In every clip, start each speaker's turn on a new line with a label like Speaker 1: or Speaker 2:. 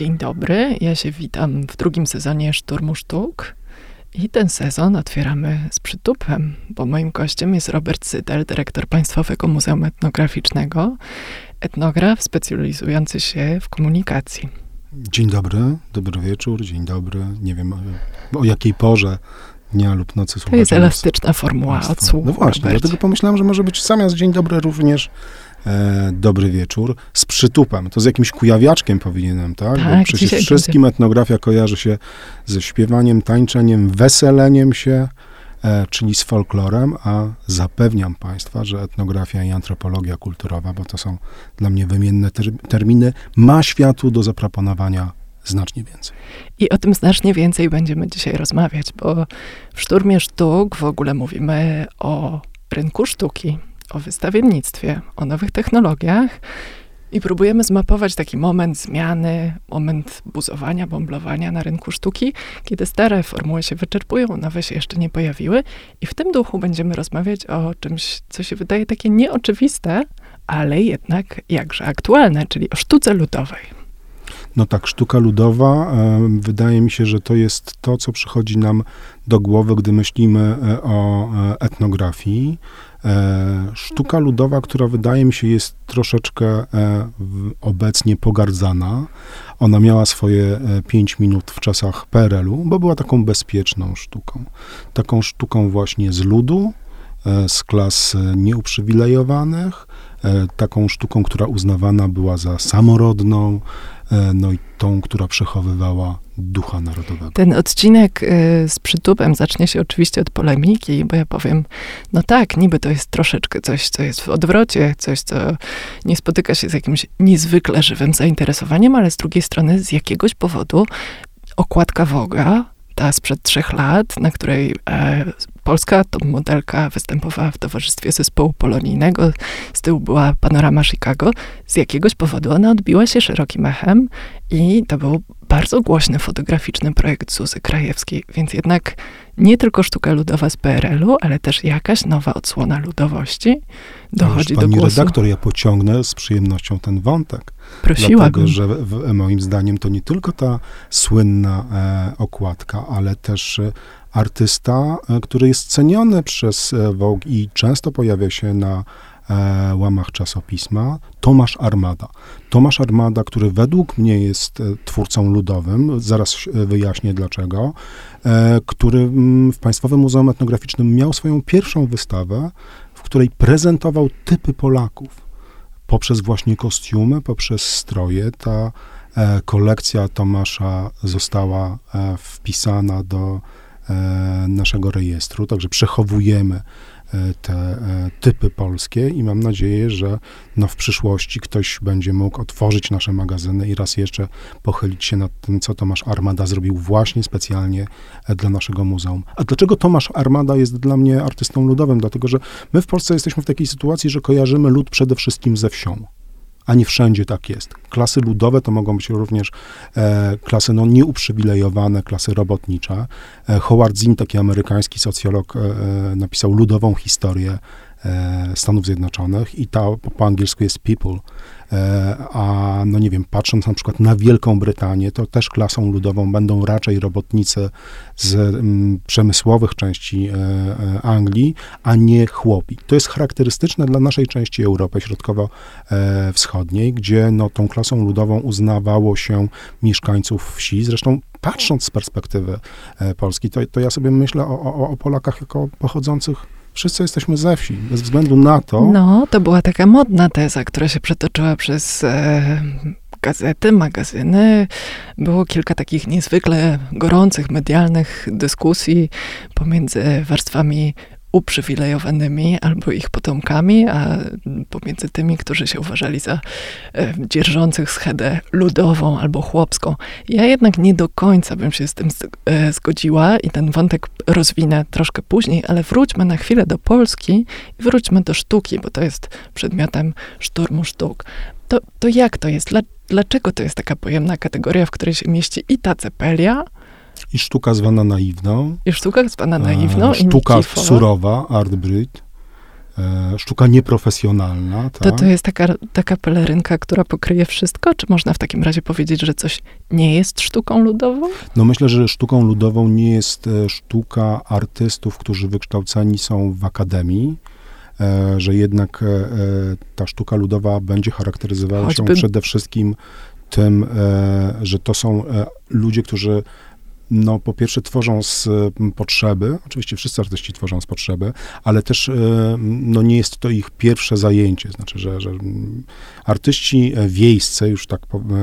Speaker 1: Dzień dobry, ja się witam w drugim sezonie Szturmu Sztuk. I ten sezon otwieramy z przytupem, bo moim gościem jest Robert Sydel, dyrektor Państwowego Muzeum Etnograficznego, etnograf specjalizujący się w komunikacji.
Speaker 2: Dzień dobry, dobry wieczór, dzień dobry. Nie wiem o jakiej porze dnia lub nocy słuchacie.
Speaker 1: To jest elastyczna formuła odsłuchu.
Speaker 2: No właśnie,
Speaker 1: Robercie.
Speaker 2: dlatego pomyślałem, że może być zamiast dzień dobry również e, dobry wieczór z przytupem. To z jakimś kujawiaczkiem powinienem, tak? Bo
Speaker 1: Tak,
Speaker 2: przecież
Speaker 1: dzisiaj
Speaker 2: wszystkim etnografia kojarzy się ze śpiewaniem, tańczeniem, weseleniem się, e, czyli z folklorem, a zapewniam Państwa, że etnografia i antropologia kulturowa, bo to są dla mnie wymienne ter terminy, ma światu do zaproponowania znacznie więcej.
Speaker 1: I o tym znacznie więcej będziemy dzisiaj rozmawiać, bo w Szturmie Sztuk w ogóle mówimy o rynku sztuki, o wystawiennictwie, o nowych technologiach i próbujemy zmapować taki moment zmiany, moment buzowania, bomblowania na rynku sztuki, kiedy stare formuły się wyczerpują, nowe się jeszcze nie pojawiły. I w tym duchu będziemy rozmawiać o czymś, co się wydaje takie nieoczywiste, ale jednak jakże aktualne, czyli o sztuce ludowej.
Speaker 2: No tak, sztuka ludowa, wydaje mi się, że to jest to, co przychodzi nam do głowy, gdy myślimy e, o e, etnografii. E, Sztuka ludowa, która wydaje mi się jest troszeczkę e, obecnie pogardzana. Ona miała swoje e, 5 minut w czasach PRL-u, bo była taką bezpieczną sztuką. Taką sztuką właśnie z ludu, e, z klas e, nieuprzywilejowanych, e, taką sztuką, która uznawana była za samorodną, e, no i tą, która przechowywała ducha narodowego.
Speaker 1: Ten odcinek y, z przytupem zacznie się oczywiście od polemiki, bo ja powiem, no tak, niby to jest troszeczkę coś, co jest w odwrocie, coś, co nie spotyka się z jakimś niezwykle żywym zainteresowaniem, ale z drugiej strony z jakiegoś powodu okładka Woga, ta sprzed trzech lat, na której e, polska top modelka występowała w towarzystwie zespołu polonijnego, z tyłu była panorama Chicago, z jakiegoś powodu ona odbiła się szerokim echem i to był bardzo głośny fotograficzny projekt Zuzy Krajewskiej, więc jednak nie tylko sztuka ludowa z PRL-u, ale też jakaś nowa odsłona ludowości dochodzi
Speaker 2: Ależ
Speaker 1: do
Speaker 2: Pani
Speaker 1: głosu.
Speaker 2: redaktor, ja pociągnę z przyjemnością ten wątek.
Speaker 1: Prosiłabym.
Speaker 2: Dlatego, że w, moim zdaniem to nie tylko ta słynna e, okładka, ale też e, artysta, e, który jest ceniony przez e, Vogue i często pojawia się na e, łamach czasopisma, Tomasz Armada. Tomasz Armada, który według mnie jest twórcą ludowym, zaraz wyjaśnię dlaczego, który mm, w Państwowym Muzeum Etnograficznym miał swoją pierwszą wystawę, w której prezentował typy Polaków poprzez właśnie kostiumy, poprzez stroje. Ta kolekcja Tomasza została wpisana do naszego rejestru, także przechowujemy e, te e, typy polskie i mam nadzieję, że no, w przyszłości ktoś będzie mógł otworzyć nasze magazyny i raz jeszcze pochylić się nad tym, co Tomasz Armada zrobił właśnie specjalnie e, dla naszego muzeum. A dlaczego Tomasz Armada jest dla mnie artystą ludowym? Dlatego, że my w Polsce jesteśmy w takiej sytuacji, że kojarzymy lud przede wszystkim ze wsią. A nie wszędzie tak jest. Klasy ludowe to mogą być również e, klasy no, nieuprzywilejowane, klasy robotnicze. E, Howard Zinn, taki amerykański socjolog, e, e, napisał ludową historię Stanów Zjednoczonych i ta po, angielsku jest people. E, a no nie wiem, patrząc na przykład na Wielką Brytanię, to też klasą ludową będą raczej robotnicy z mm, przemysłowych części e, e, Anglii, a nie chłopi. To jest charakterystyczne dla naszej części Europy Środkowo-Wschodniej, gdzie no, tą klasą ludową uznawało się mieszkańców wsi. Zresztą patrząc z perspektywy e, Polski, to, to ja sobie myślę o, o, o Polakach jako pochodzących Wszyscy jesteśmy ze wsi, bez względu na to,
Speaker 1: No, to była taka modna teza, która się przetoczyła przez e, gazety, magazyny. Było kilka takich niezwykle gorących, medialnych dyskusji pomiędzy warstwami uprzywilejowanymi albo ich potomkami, a pomiędzy tymi, którzy się uważali za e, dzierżących schedę ludową albo chłopską. Ja jednak nie do końca bym się z tym e, zgodziła i ten wątek rozwinę troszkę później, ale wróćmy na chwilę do Polski i wróćmy do sztuki, bo to jest przedmiotem szturmu sztuk. To, to jak to jest? Dla, dlaczego to jest taka pojemna kategoria, w której się mieści i ta cepelia,
Speaker 2: i sztuka zwana naiwną,
Speaker 1: i sztuka zwana
Speaker 2: e,
Speaker 1: naiwną, i
Speaker 2: sztuka surowa, art brut, e, sztuka nieprofesjonalna.
Speaker 1: To tak? to jest taka, taka pelerynka, która pokryje wszystko? Czy można w takim razie powiedzieć, że coś nie jest sztuką ludową?
Speaker 2: No myślę, że sztuką ludową nie jest e, sztuka artystów, którzy wykształceni są w akademii, e, że jednak ta sztuka ludowa będzie charakteryzowała Choćby... się przede wszystkim tym, że to są ludzie, którzy no po pierwsze tworzą z potrzeby, oczywiście wszyscy artyści tworzą z potrzeby, ale też e, no nie jest to ich pierwsze zajęcie, znaczy, że, że artyści wiejscy, już tak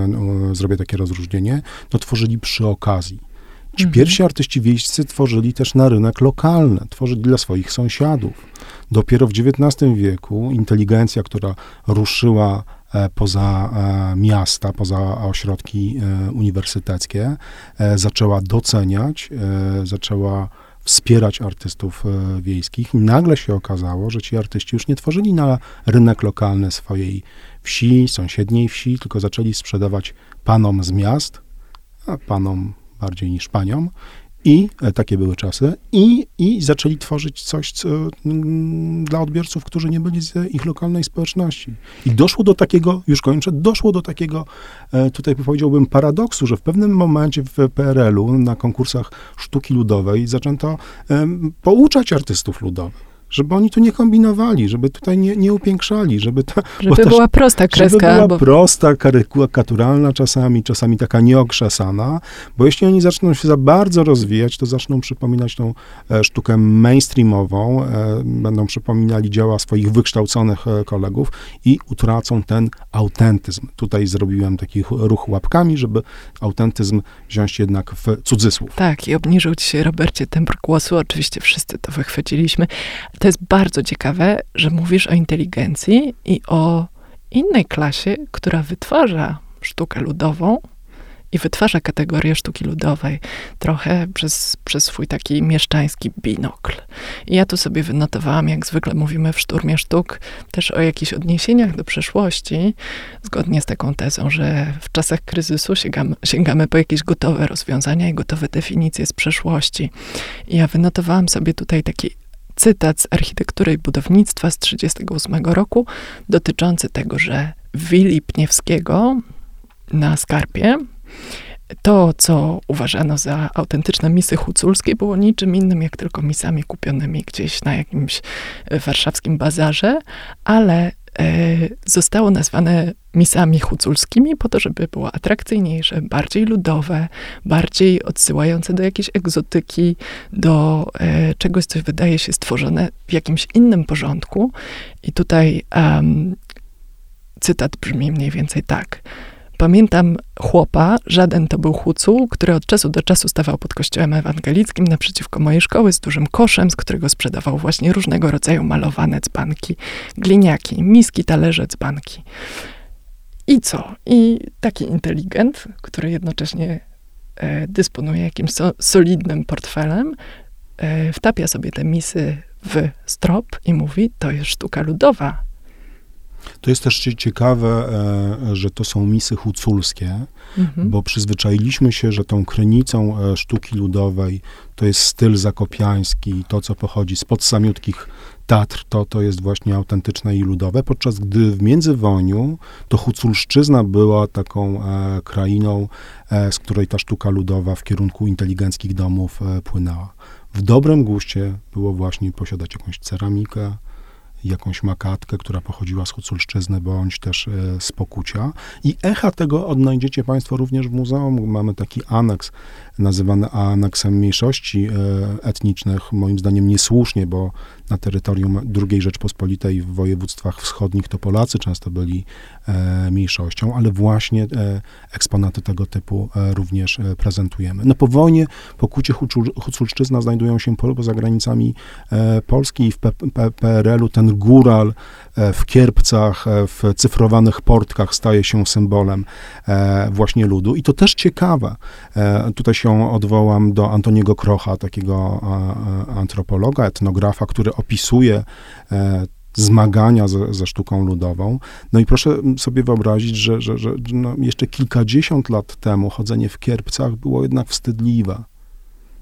Speaker 2: no, zrobię takie rozróżnienie, no tworzyli przy okazji. Ci mhm. pierwsi artyści wiejscy tworzyli też na rynek lokalny, tworzyli dla swoich sąsiadów. Dopiero w XIX wieku inteligencja, która ruszyła E, poza e, miasta, poza ośrodki e, uniwersyteckie, zaczęła doceniać, zaczęła wspierać artystów wiejskich. Nagle się okazało, że ci artyści już nie tworzyli na rynek lokalny swojej wsi, sąsiedniej wsi, tylko zaczęli sprzedawać panom z miast, a panom bardziej niż paniom, i takie były czasy, i, i zaczęli tworzyć coś co, mm, dla odbiorców, którzy nie byli z ich lokalnej społeczności. I doszło do takiego, już kończę, doszło do takiego, e, tutaj powiedziałbym, paradoksu, że w pewnym momencie w PRL-u na konkursach sztuki ludowej zaczęto pouczać artystów ludowych żeby oni tu nie kombinowali, żeby tutaj nie, nie upiększali, żeby
Speaker 1: ta, żeby była prosta kreska.
Speaker 2: Żeby była prosta, karykaturalna czasami, czasami taka nieokrzesana, bo jeśli oni zaczną się za bardzo rozwijać, to zaczną przypominać tą e, sztukę mainstreamową, e, będą przypominali dzieła swoich wykształconych e, kolegów i utracą ten autentyzm. Tutaj zrobiłem taki ruch łapkami, żeby autentyzm wziąć jednak w cudzysłów.
Speaker 1: Tak, i obniżył ci się, Robercie, tembr głosu. Oczywiście wszyscy to wychwyciliśmy. To jest bardzo ciekawe, że mówisz o inteligencji i o innej klasie, która wytwarza sztukę ludową i wytwarza kategorię sztuki ludowej trochę przez, przez swój taki mieszczański binokl. I ja tu sobie wynotowałam, jak zwykle mówimy w Szturmie Sztuk, też o jakichś odniesieniach do przeszłości, zgodnie z taką tezą, że w czasach kryzysu sięgamy, sięgamy po jakieś gotowe rozwiązania i gotowe definicje z przeszłości. I ja wynotowałam sobie tutaj taki cytat z architektury i budownictwa z 1938 roku, dotyczący tego, że willi Pniewskiego na Skarpie. To, co uważano za autentyczne misy huculskie, było niczym innym, jak tylko misami kupionymi gdzieś na jakimś warszawskim bazarze, ale E, zostało nazwane misami huculskimi po to, żeby było atrakcyjniejsze, bardziej ludowe, bardziej odsyłające do jakiejś egzotyki, do e, czegoś, co wydaje się stworzone w jakimś innym porządku. I tutaj um, cytat brzmi mniej więcej tak. Pamiętam chłopa, żaden to był Hucu, który od czasu do czasu stawał pod kościołem ewangelickim naprzeciwko mojej szkoły z dużym koszem, z którego sprzedawał właśnie różnego rodzaju malowane dzbanki, gliniaki, miski, talerze, dzbanki. I co? I taki inteligent, który jednocześnie e, dysponuje jakimś so, solidnym portfelem, e, wtapia sobie te misy w strop i mówi, to jest sztuka ludowa,
Speaker 2: to jest też ciekawe, e, że to są misy huculskie, mhm. bo przyzwyczailiśmy się, że tą krynicą e, sztuki ludowej to jest styl zakopiański, to co pochodzi z podsamiutkich Tatr, to, to jest właśnie autentyczne i ludowe, podczas gdy w międzywojniu to Huculszczyzna była taką e, krainą, e, z której ta sztuka ludowa w kierunku inteligenckich domów e, płynęła. W dobrym guście było właśnie posiadać jakąś ceramikę, jakąś makatkę, która pochodziła z Huculszczyzny, bądź też e, z Pokucia. I echa tego odnajdziecie Państwo również w muzeum. Mamy taki aneks nazywany aneksem mniejszości e, etnicznych, moim zdaniem niesłusznie, bo na terytorium II Rzeczpospolitej w województwach wschodnich to Polacy często byli e, mniejszością, ale właśnie eksponaty tego typu również prezentujemy. No po wojnie pokucie Huculszczyzna znajdują się poza granicami Polski i w PRL-u ten góral w kierpcach, w cyfrowanych portkach staje się symbolem właśnie ludu. I to też ciekawe. Tutaj się odwołam do Antoniego Krocha, takiego antropologa, etnografa, który opisuje e, zmagania ze, ze, sztuką ludową. No i proszę sobie wyobrazić, że, że, że no jeszcze kilkadziesiąt lat temu chodzenie w kierpcach było jednak wstydliwe.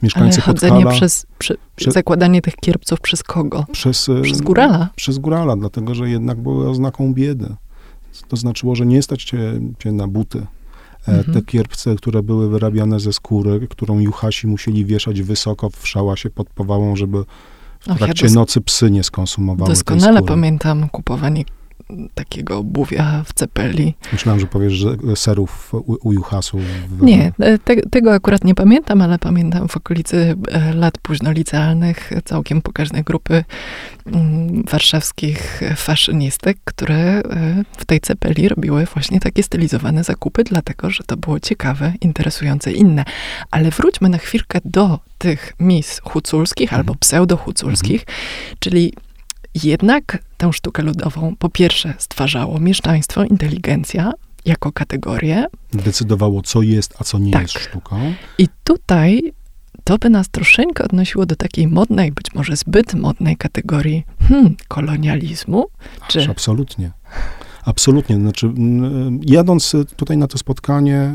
Speaker 2: Mieszkańcy
Speaker 1: Ale chodzenie
Speaker 2: Podhala,
Speaker 1: przez, przy,
Speaker 2: Prze-
Speaker 1: zakładanie tych kierpców przez kogo?
Speaker 2: przez,
Speaker 1: Przez górala.
Speaker 2: Przez górala, dlatego że jednak były oznaką biedy. To znaczyło, że nie stać cię, cię na buty. E,
Speaker 1: Mhm.
Speaker 2: Te kierpce, które były wyrabiane ze skóry, którą juchasi musieli wieszać wysoko w szałasie pod powałą, żeby w
Speaker 1: Och, ja
Speaker 2: trakcie
Speaker 1: dos-
Speaker 2: nocy psy nie skonsumowały tej
Speaker 1: Doskonale pamiętam kupowanie takiego obuwia w cepeli.
Speaker 2: Myślałem, że powiesz, że serów u, u juchasów. W,
Speaker 1: Nie, e, te, tego akurat nie pamiętam, ale pamiętam w okolicy e, lat późnolicealnych całkiem pokaźne grupy mm, warszawskich faszynistek, które e, w tej cepeli robiły właśnie takie stylizowane zakupy, dlatego że to było ciekawe, interesujące, inne. Ale wróćmy na chwilkę do tych mis huculskich
Speaker 2: Mhm.
Speaker 1: albo pseudo-huculskich, czyli jednak tę sztukę ludową po pierwsze stwarzało mieszczaństwo, inteligencja jako kategorię,
Speaker 2: Decydowało, co jest, a co nie
Speaker 1: Tak.
Speaker 2: jest sztuką.
Speaker 1: i tutaj to by nas troszeczkę odnosiło do takiej modnej, być może zbyt modnej kategorii hmm, kolonializmu. Czy-
Speaker 2: Aż absolutnie. Absolutnie. Znaczy, mm, jadąc tutaj na to spotkanie, e,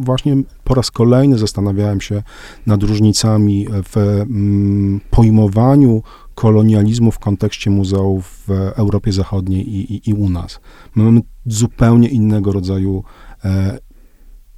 Speaker 2: właśnie po raz kolejny zastanawiałem się nad różnicami w mm, pojmowaniu kolonializmu w kontekście muzeów w Europie Zachodniej i, i, i u nas. My mamy zupełnie innego rodzaju e,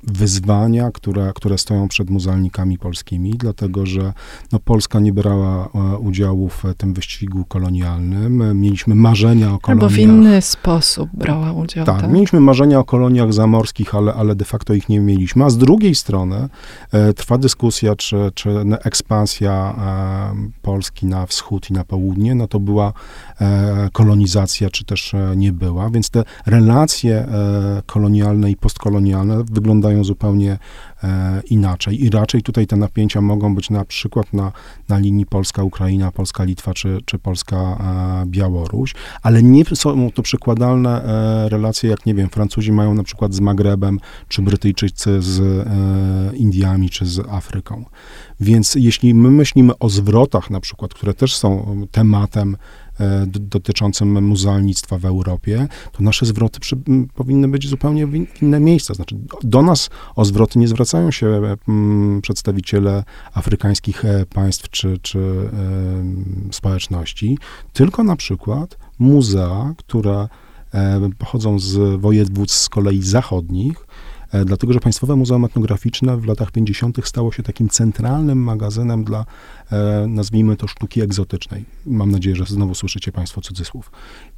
Speaker 2: wyzwania, które, które stoją przed muzealnikami polskimi, dlatego że no, Polska nie brała e, udziału w tym wyścigu kolonialnym. Mieliśmy marzenia o
Speaker 1: Albo
Speaker 2: koloniach.
Speaker 1: w inny sposób brała udział.
Speaker 2: Tak,
Speaker 1: Tak,
Speaker 2: mieliśmy marzenia o koloniach zamorskich, ale, ale de facto ich nie mieliśmy. A z drugiej strony e, trwa dyskusja, czy, czy ekspansja e, Polski na wschód i na południe, no to była e, kolonizacja, czy też e, nie była. Więc te relacje e, kolonialne i postkolonialne wyglądają zupełnie e, inaczej. I raczej tutaj te napięcia mogą być na przykład na, na linii Polska-Ukraina, Polska-Litwa, czy, czy Polska-Białoruś, ale nie są to przykładalne e, relacje, jak nie wiem, Francuzi mają na przykład z Magrebem, czy Brytyjczycy z e, Indiami, czy z Afryką. Więc jeśli my myślimy o zwrotach na przykład, które też są tematem dotyczącym muzealnictwa w Europie, to nasze zwroty przy, powinny być zupełnie w in- inne miejsca. Znaczy, do nas o zwroty nie zwracają się e, przedstawiciele afrykańskich e, państw czy, czy społeczności, tylko na przykład muzea, które e, pochodzą z województw z kolei zachodnich, e, dlatego że Państwowe Muzeum Etnograficzne w latach 50. stało się takim centralnym magazynem dla, e, nazwijmy to, sztuki egzotycznej. Mam nadzieję, że znowu słyszycie Państwo cudzysłów.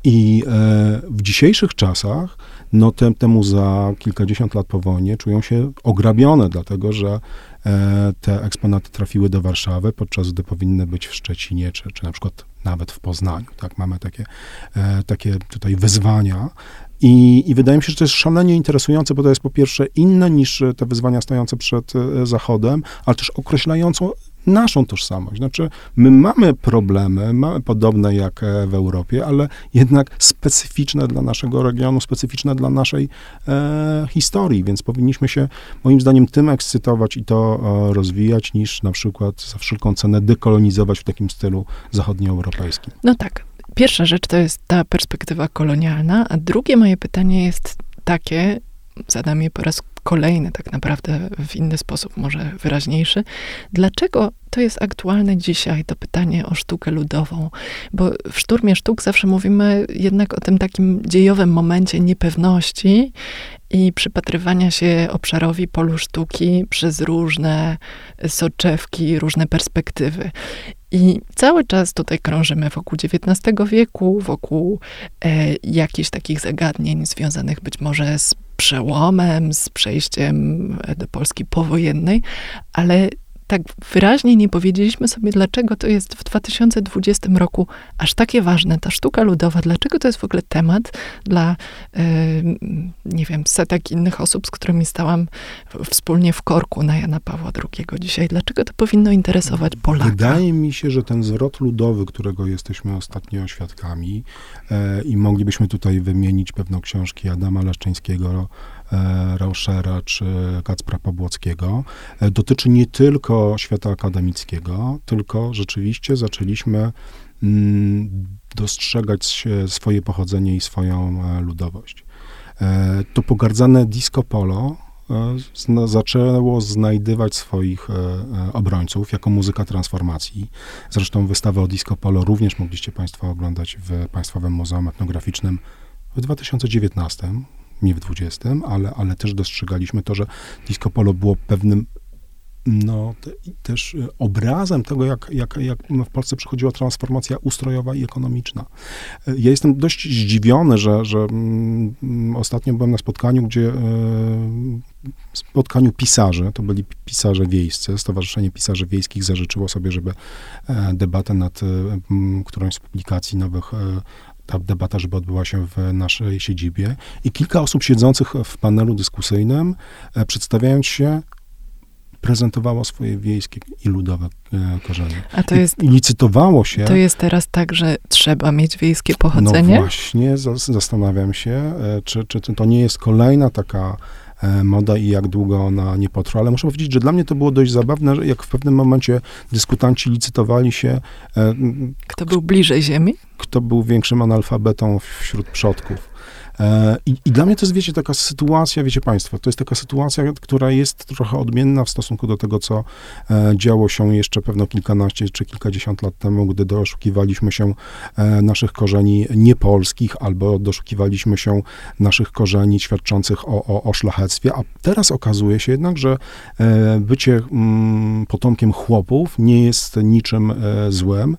Speaker 2: I e, w dzisiejszych czasach, no te, te muzea kilkadziesiąt lat po wojnie czują się ograbione, dlatego że e, te eksponaty trafiły do Warszawy, podczas gdy powinny być w Szczecinie, czy, czy na przykład nawet w Poznaniu. Tak, mamy takie, e, takie tutaj wyzwania. I, I wydaje mi się, że to jest szalenie interesujące, bo to jest po pierwsze inne niż te wyzwania stojące przed e, Zachodem, ale też określającą naszą tożsamość. Znaczy, my mamy problemy, mamy podobne jak e, w Europie, ale jednak specyficzne dla naszego regionu, specyficzne dla naszej e, historii, więc powinniśmy się, moim zdaniem, tym ekscytować i to e, rozwijać, niż na przykład za wszelką cenę dekolonizować w takim stylu zachodnioeuropejskim.
Speaker 1: No tak. Pierwsza rzecz to jest ta perspektywa kolonialna, a drugie moje pytanie jest takie, zadam je po raz kolejny, tak naprawdę w inny sposób, może wyraźniejszy. Dlaczego to jest aktualne dzisiaj, to pytanie o sztukę ludową? Bo w szturmie sztuk zawsze mówimy jednak o tym takim dziejowym momencie niepewności i przypatrywania się obszarowi polu sztuki przez różne soczewki, różne perspektywy. I cały czas tutaj krążymy wokół XIX wieku, wokół e, jakichś takich zagadnień związanych być może z przełomem, z przejściem e, do Polski powojennej, ale tak wyraźnie nie powiedzieliśmy sobie, dlaczego to jest w 2020 roku aż takie ważne, ta sztuka ludowa, dlaczego to jest w ogóle temat dla, e, nie wiem, setek innych osób, z którymi stałam wspólnie w korku na Jana Pawła II dzisiaj. Dlaczego to powinno interesować Polaka?
Speaker 2: Wydaje mi się, że ten zwrot ludowy, którego jesteśmy ostatnio świadkami e, i moglibyśmy tutaj wymienić pewno książki Adama Leszczyńskiego, Rauschera czy Kacpra Pobłockiego, e, dotyczy nie tylko świata akademickiego, tylko rzeczywiście zaczęliśmy mm, dostrzegać swoje pochodzenie i swoją e, ludowość. E, to pogardzane disco polo zaczęło znajdywać swoich obrońców jako muzyka transformacji. Zresztą wystawę o Disco Polo również mogliście Państwo oglądać w Państwowym Muzeum Etnograficznym w 2019, nie w 2020, ale, ale też dostrzegaliśmy to, że Disco Polo było pewnym no, te, też y, obrazem tego, jak, jak, jak w Polsce przechodziła transformacja ustrojowa i ekonomiczna. Y, ja jestem dość zdziwiony, że, że mm, ostatnio byłem na spotkaniu, gdzie y, spotkaniu pisarzy, to byli pisarze wiejscy, Stowarzyszenie Pisarzy Wiejskich zażyczyło sobie, żeby e, debatę nad którąś z publikacji nowych e, ta debata, żeby odbyła się w naszej siedzibie i kilka osób siedzących w panelu dyskusyjnym, e, przedstawiając się, prezentowało swoje wiejskie i ludowe e, korzenie.
Speaker 1: A to jest...
Speaker 2: I, licytowało się...
Speaker 1: To jest teraz tak, że trzeba mieć wiejskie pochodzenie?
Speaker 2: No właśnie, zastanawiam się, e, czy, czy to nie jest kolejna taka moda i jak długo ona nie potrwa, ale muszę powiedzieć, że dla mnie to było dość zabawne, jak w pewnym momencie dyskutanci licytowali się.
Speaker 1: Kto był bliżej ziemi?
Speaker 2: Kto był większym analfabetą wśród przodków. E, I, I, dla mnie to jest, wiecie, taka sytuacja, wiecie Państwo, to jest taka sytuacja, która jest trochę odmienna w stosunku do tego, co e, działo się jeszcze pewno kilkanaście czy kilkadziesiąt lat temu, gdy doszukiwaliśmy się e, naszych korzeni niepolskich albo doszukiwaliśmy się naszych korzeni świadczących o, o, o szlachectwie, a teraz okazuje się jednak, że bycie mm, potomkiem chłopów nie jest niczym złym.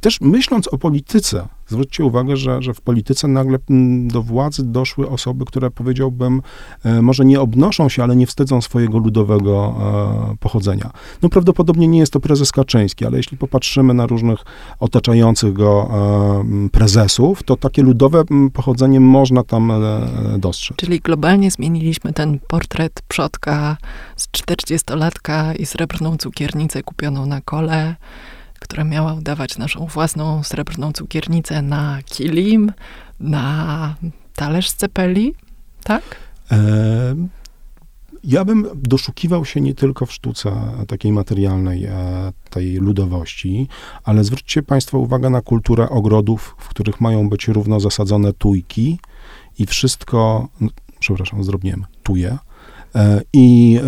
Speaker 2: Też myśląc o polityce, Zwróćcie uwagę, że, że w polityce nagle mm, do władzy doszły osoby, które powiedziałbym, e, może nie obnoszą się, ale nie wstydzą swojego ludowego e, pochodzenia. No prawdopodobnie nie jest to prezes Kaczyński, ale jeśli popatrzymy na różnych otaczających go e, prezesów, to takie ludowe pochodzenie można tam dostrzec.
Speaker 1: Czyli globalnie zmieniliśmy ten portret przodka z 40-latka i srebrną cukiernicę kupioną na kole która miała udawać naszą własną srebrną cukiernicę na kilim, na talerz z cepeli, tak? E,
Speaker 2: ja bym doszukiwał się nie tylko w sztuce takiej materialnej, e, tej ludowości, ale zwróćcie Państwo uwagę na kulturę ogrodów, w których mają być równo zasadzone tujki i wszystko, no, przepraszam, zrobiłem tuje, i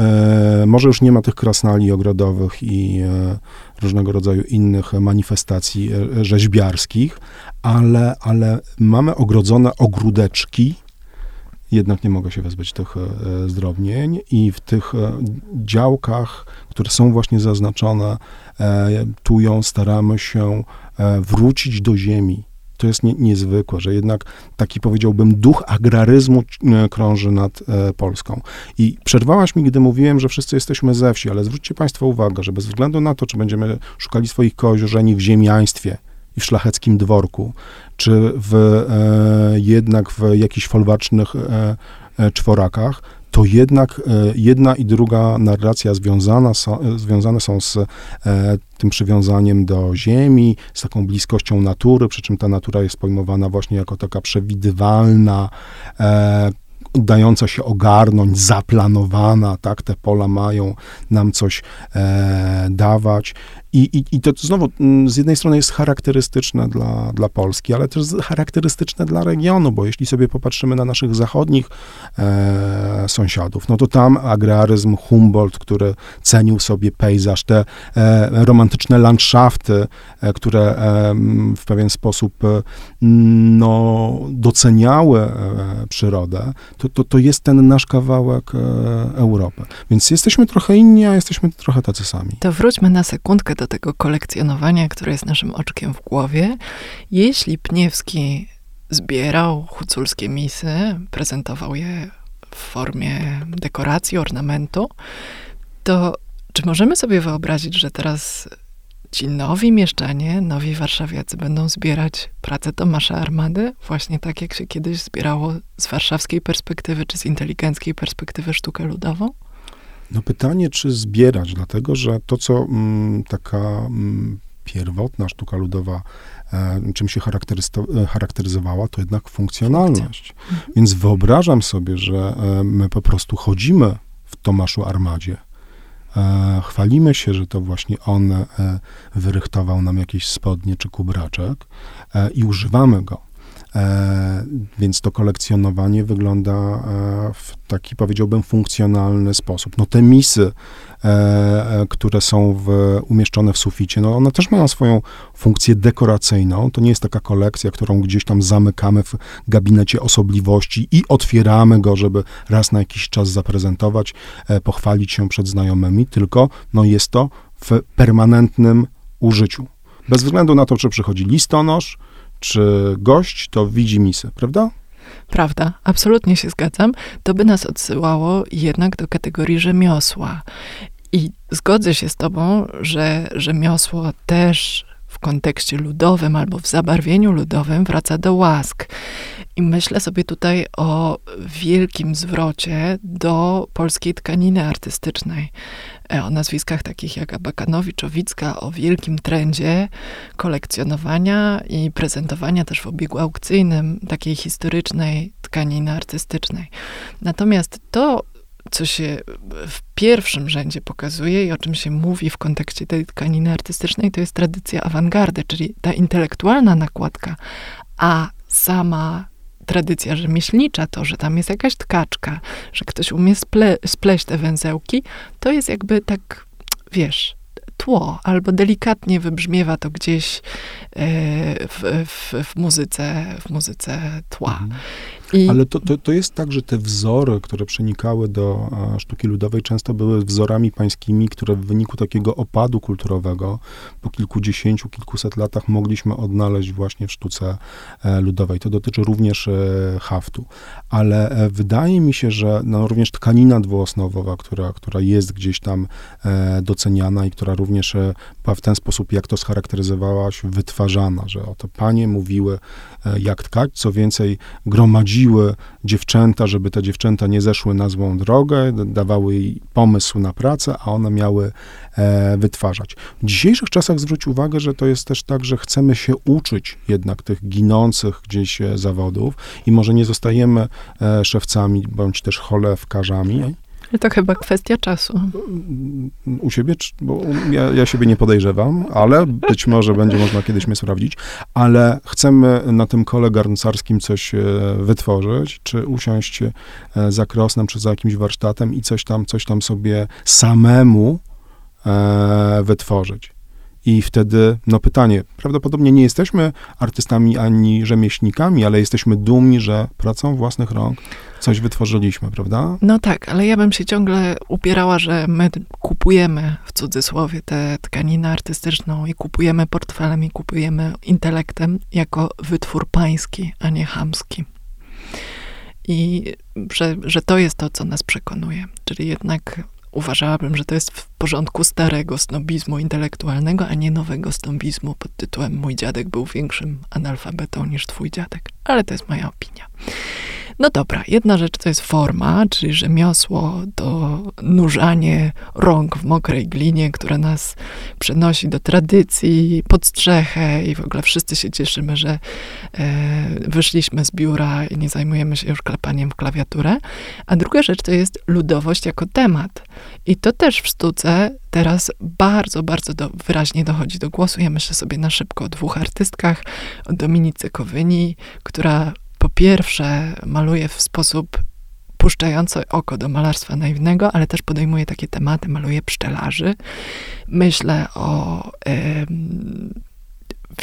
Speaker 2: e, może już nie ma tych krasnali ogrodowych i e, różnego rodzaju innych manifestacji e, rzeźbiarskich, ale, ale mamy ogrodzone ogródeczki, jednak nie mogę się wezwać tych e, zdrobnień i w tych e, działkach, które są właśnie zaznaczone, tu ją staramy się wrócić do ziemi, to jest nie, niezwykłe, że jednak taki powiedziałbym duch agraryzmu e, krąży nad e, Polską. I przerwałaś mi, gdy mówiłem, że wszyscy jesteśmy ze wsi, ale zwróćcie Państwo uwagę, że bez względu na to, czy będziemy szukali swoich koźrzeni w ziemiaństwie i w szlacheckim dworku, czy w, e, jednak w jakichś folwarcznych e, e czworakach, to jednak e, jedna i druga narracja związana są, e, związane są z e, tym przywiązaniem do ziemi, z taką bliskością natury, przy czym ta natura jest pojmowana właśnie jako taka przewidywalna, dająca się ogarnąć, zaplanowana, tak, te pola mają nam coś dawać. I, i, I to znowu mm, z jednej strony jest charakterystyczne dla, dla Polski, ale też charakterystyczne dla regionu, bo jeśli sobie popatrzymy na naszych zachodnich e, sąsiadów, no to tam agraryzm Humboldt, który cenił sobie pejzaż, te e, romantyczne landschafty, e, które e, w pewien sposób e, no, doceniały e, przyrodę, to, to, to jest ten nasz kawałek Europy. Więc jesteśmy trochę inni, a jesteśmy trochę tacy sami.
Speaker 1: To wróćmy na sekundkę do tego kolekcjonowania, które jest naszym oczkiem w głowie. Jeśli Pniewski zbierał huculskie misy, prezentował je w formie dekoracji, ornamentu, to czy możemy sobie wyobrazić, że teraz ci nowi mieszczanie, nowi warszawiacy będą zbierać pracę Tomasza Armady, właśnie tak jak się kiedyś zbierało z warszawskiej perspektywy, czy z inteligenckiej perspektywy sztukę ludową?
Speaker 2: No pytanie, czy zbierać, dlatego że to, co mm, taka mm, pierwotna sztuka ludowa e, czym się e, charakteryzowała, to jednak funkcjonalność. Mhm. Więc wyobrażam sobie, że e, my po prostu chodzimy w Tomaszu Armadzie, e, chwalimy się, że to właśnie on wyrychtował nam jakieś spodnie czy kubraczek i używamy go więc to kolekcjonowanie wygląda e, w taki, powiedziałbym, funkcjonalny sposób. No te misy, e, e, które są w, umieszczone w suficie, no one też mają swoją funkcję dekoracyjną. To nie jest taka kolekcja, którą gdzieś tam zamykamy w gabinecie osobliwości i otwieramy go, żeby raz na jakiś czas zaprezentować, e, pochwalić się przed znajomymi, tylko no jest to w permanentnym użyciu. Bez względu na to, czy przychodzi listonosz, czy gość, to widzi misę, prawda?
Speaker 1: Prawda, absolutnie się zgadzam. To by nas odsyłało jednak do kategorii rzemiosła. I zgodzę się z Tobą, że rzemiosło też kontekście ludowym albo w zabarwieniu ludowym wraca do łask. I myślę sobie tutaj o wielkim zwrocie do polskiej tkaniny artystycznej. E, o nazwiskach takich jak Abakanowicz, Owicka, o wielkim trendzie kolekcjonowania i prezentowania też w obiegu aukcyjnym takiej historycznej tkaniny artystycznej. Natomiast to, co się w pierwszym rzędzie pokazuje i o czym się mówi w kontekście tej tkaniny artystycznej, to jest tradycja awangardy, czyli ta intelektualna nakładka, a sama tradycja rzemieślnicza, to, że tam jest jakaś tkaczka, że ktoś umie sple, spleść te węzełki, to jest jakby tak, wiesz, tło, albo delikatnie wybrzmiewa to gdzieś e, w, w, w muzyce, w muzyce tła. Mhm.
Speaker 2: I... Ale to, to, to jest tak, że te wzory, które przenikały do sztuki ludowej, często były wzorami pańskimi, które w wyniku takiego opadu kulturowego po kilkudziesięciu, kilkuset latach mogliśmy odnaleźć właśnie w sztuce e, ludowej. To dotyczy również e, haftu. Ale e, wydaje mi się, że no, również tkanina dwuosnowowa, która, która jest gdzieś tam doceniana i która również w ten sposób, jak to scharakteryzowałaś, wytwarzana, że oto panie mówiły, jak tkać, co więcej, gromadziły prowadziły dziewczęta, żeby te dziewczęta nie zeszły na złą drogę, dawały jej pomysł na pracę, a one miały e, wytwarzać. W dzisiejszych czasach zwróć uwagę, że to jest też tak, że chcemy się uczyć jednak tych ginących gdzieś e, zawodów i może nie zostajemy e, szewcami bądź też cholewkarzami,
Speaker 1: to chyba kwestia czasu.
Speaker 2: U siebie, bo ja, ja siebie nie podejrzewam, ale być może będzie można kiedyś mnie sprawdzić, ale chcemy na tym kole garncarskim coś e, wytworzyć, czy usiąść e, za krosnem, czy za jakimś warsztatem i coś tam, coś tam sobie samemu e, wytworzyć. I wtedy, no pytanie, prawdopodobnie nie jesteśmy artystami ani rzemieślnikami, ale jesteśmy dumni, że pracą własnych rąk coś wytworzyliśmy, prawda?
Speaker 1: No tak, ale ja bym się ciągle upierała, że my kupujemy w cudzysłowie tę tkaninę artystyczną i kupujemy portfelem i kupujemy intelektem jako wytwór pański, a nie chamski. I że, że to jest to, co nas przekonuje. Czyli jednak uważałabym, że to jest w porządku starego snobizmu intelektualnego, a nie nowego snobizmu pod tytułem Mój dziadek był większym analfabetą niż twój dziadek. Ale to jest moja opinia. No dobra, jedna rzecz to jest forma, czyli rzemiosło, to nurzanie rąk w mokrej glinie, które nas przenosi do tradycji, pod strzechę i w ogóle wszyscy się cieszymy, że e, wyszliśmy z biura i nie zajmujemy się już klepaniem w klawiaturę. A druga rzecz to jest ludowość jako temat. I to też w sztuce teraz bardzo, bardzo do, wyraźnie dochodzi do głosu. Ja myślę sobie na szybko o dwóch artystkach, o Dominice Kowyni, która po pierwsze maluje w sposób puszczający oko do malarstwa naiwnego, ale też podejmuje takie tematy, maluje pszczelarzy. Myślę o y,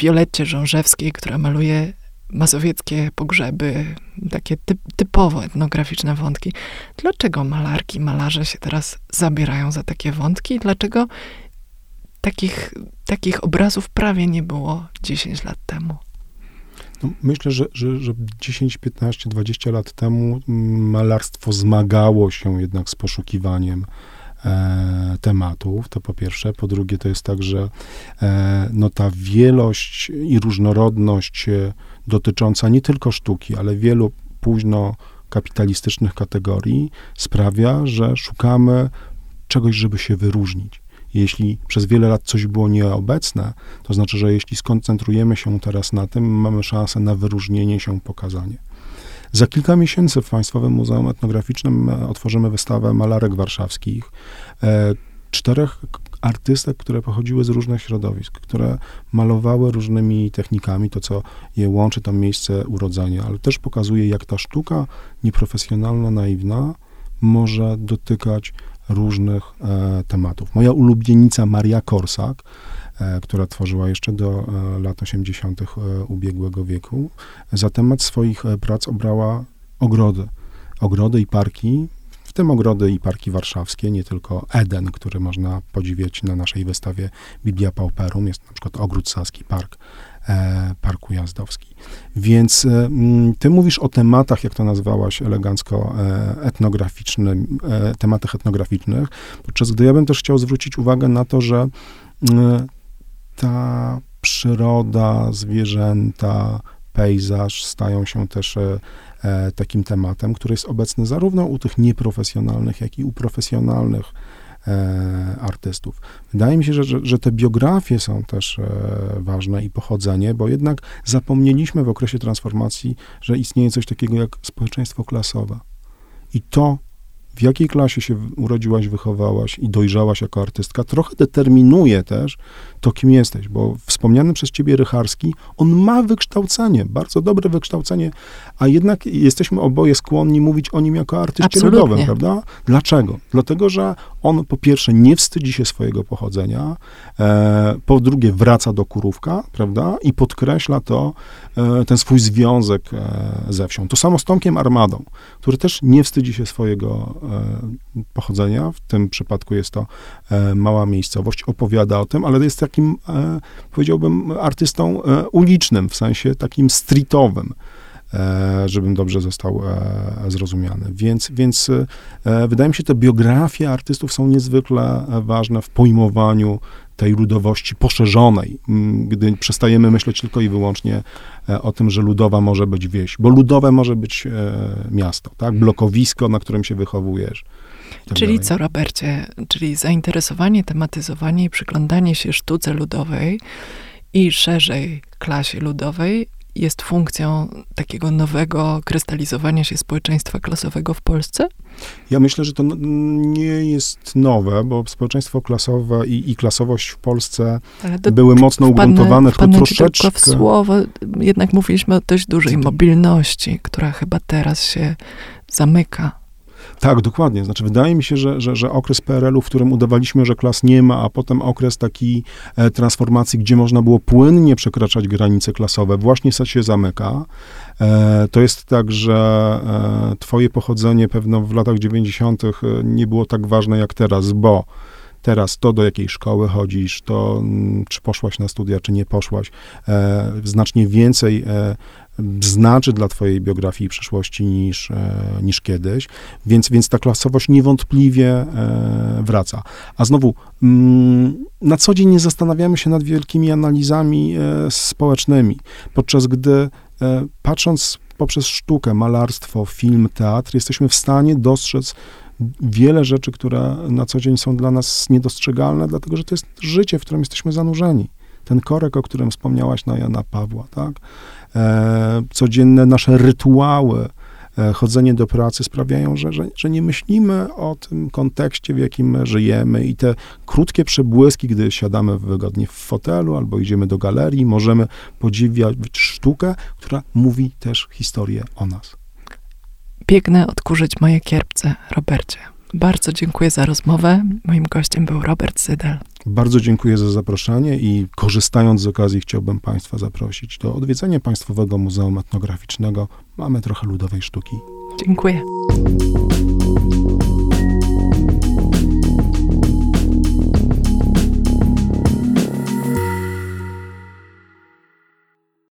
Speaker 1: Violetcie Żążewskiej, która maluje mazowieckie pogrzeby, takie typ, typowo etnograficzne wątki. Dlaczego malarki, malarze się teraz zabierają za takie wątki? Dlaczego takich, takich obrazów prawie nie było 10 lat temu?
Speaker 2: No, myślę, że, że, że 10, 15, 20 lat temu malarstwo zmagało się jednak z poszukiwaniem e, tematów, to po pierwsze. Po drugie, to jest tak, że e, no, ta wielość i różnorodność e, dotycząca nie tylko sztuki, ale wielu późno kapitalistycznych kategorii sprawia, że szukamy czegoś, żeby się wyróżnić. Jeśli przez wiele lat coś było nieobecne, to znaczy, że jeśli skoncentrujemy się teraz na tym, mamy szansę na wyróżnienie się, pokazanie. Za kilka miesięcy w Państwowym Muzeum Etnograficznym e, otworzymy wystawę malarek warszawskich. E, czterech artystek, które pochodziły z różnych środowisk, które malowały różnymi technikami, to co je łączy, to miejsce urodzenia, ale też pokazuje, jak ta sztuka nieprofesjonalna, naiwna może dotykać różnych e, tematów. Moja ulubienica Maria Korsak, e, która tworzyła jeszcze do e, lat 80. E, ubiegłego wieku, za temat swoich prac obrała ogrody. Ogrody i parki w tym ogrody i parki warszawskie, nie tylko Eden, który można podziwiać na naszej wystawie Biblia Pauperum, jest na przykład Ogród Saski, Park, Parku Jazdowski. Więc e, ty mówisz o tematach, jak to nazwałaś elegancko, e, etnograficznym, e, tematach etnograficznych, podczas gdy ja bym też chciał zwrócić uwagę na to, że e, ta przyroda, zwierzęta, pejzaż stają się też e, e, takim tematem, który jest obecny zarówno u tych nieprofesjonalnych, jak i u profesjonalnych e, artystów. Wydaje mi się, że, że, że te biografie są też e, ważne i pochodzenie, bo jednak zapomnieliśmy w okresie transformacji, że istnieje coś takiego jak społeczeństwo klasowe. I to w jakiej klasie się urodziłaś, wychowałaś i dojrzałaś jako artystka, trochę determinuje też to, kim jesteś, bo wspomniany przez ciebie Rycharski, on ma wykształcenie, bardzo dobre wykształcenie, a jednak jesteśmy oboje skłonni mówić o nim jako artyście ludowym, prawda? Dlaczego? Dlatego, że on po pierwsze nie wstydzi się swojego pochodzenia, e, po drugie wraca do Kurówka, prawda? I podkreśla to, e, ten swój związek e, ze wsią. To samo z Tomkiem Armadą, który też nie wstydzi się swojego e, pochodzenia, w tym przypadku jest to e, mała miejscowość, opowiada o tym, ale jest takim, e, powiedziałbym, artystą e, ulicznym, w sensie takim streetowym, e, żebym dobrze został e, zrozumiany. Więc, więc e, wydaje mi się, te biografie artystów są niezwykle e, ważne w pojmowaniu tej ludowości poszerzonej, gdy przestajemy myśleć tylko i wyłącznie e, o tym, że ludowa może być wieś, bo ludowe może być e, miasto, tak? Blokowisko, na którym się wychowujesz. tak
Speaker 1: Czyli
Speaker 2: dalej.
Speaker 1: co, Robercie? Czyli zainteresowanie, tematyzowanie i przyglądanie się sztuce ludowej i szerzej klasie ludowej jest funkcją takiego nowego krystalizowania się społeczeństwa klasowego w Polsce?
Speaker 2: Ja myślę, że to nie jest nowe, bo społeczeństwo klasowe i, i klasowość w Polsce były mocno
Speaker 1: wpadnę-
Speaker 2: ugruntowane, tylko
Speaker 1: wpadnę ci
Speaker 2: troszeczkę...
Speaker 1: tylko w słowo, jednak mówiliśmy o dość dużej mobilności, która chyba teraz się zamyka.
Speaker 2: Tak, dokładnie. Znaczy, wydaje mi się, że, że, że okres PRL-u, w którym udawaliśmy, że klas nie ma, a potem okres takiej e, transformacji, gdzie można było płynnie przekraczać granice klasowe, właśnie się zamyka. E, to jest tak, że e, twoje pochodzenie pewno w latach 90. nie było tak ważne jak teraz, bo teraz to, do jakiej szkoły chodzisz, to mm, czy poszłaś na studia, czy nie poszłaś, e, znacznie więcej e, znaczy dla twojej biografii i przyszłości niż, e, niż kiedyś, więc, więc ta klasowość niewątpliwie e, wraca. A znowu, mm, na co dzień nie zastanawiamy się nad wielkimi analizami e, społecznymi, podczas gdy patrząc poprzez sztukę, malarstwo, film, teatr, jesteśmy w stanie dostrzec wiele rzeczy, które na co dzień są dla nas niedostrzegalne, dlatego że to jest życie, w którym jesteśmy zanurzeni. Ten korek, o którym wspomniałaś na Jana Pawła, tak? E, codzienne nasze rytuały, e, chodzenie do pracy sprawiają, że, że, że nie myślimy o tym kontekście, w jakim my żyjemy i te krótkie przebłyski, gdy siadamy wygodnie w fotelu albo idziemy do galerii, możemy podziwiać sztukę, która mówi też historię o nas.
Speaker 1: Biegnę odkurzyć moje kierpce, Robercie. Bardzo dziękuję za rozmowę. Moim gościem był Robert Sydel.
Speaker 2: Bardzo dziękuję za zaproszenie i korzystając z okazji chciałbym Państwa zaprosić do odwiedzenia Państwowego Muzeum Etnograficznego. Mamy trochę ludowej sztuki.
Speaker 1: Dziękuję.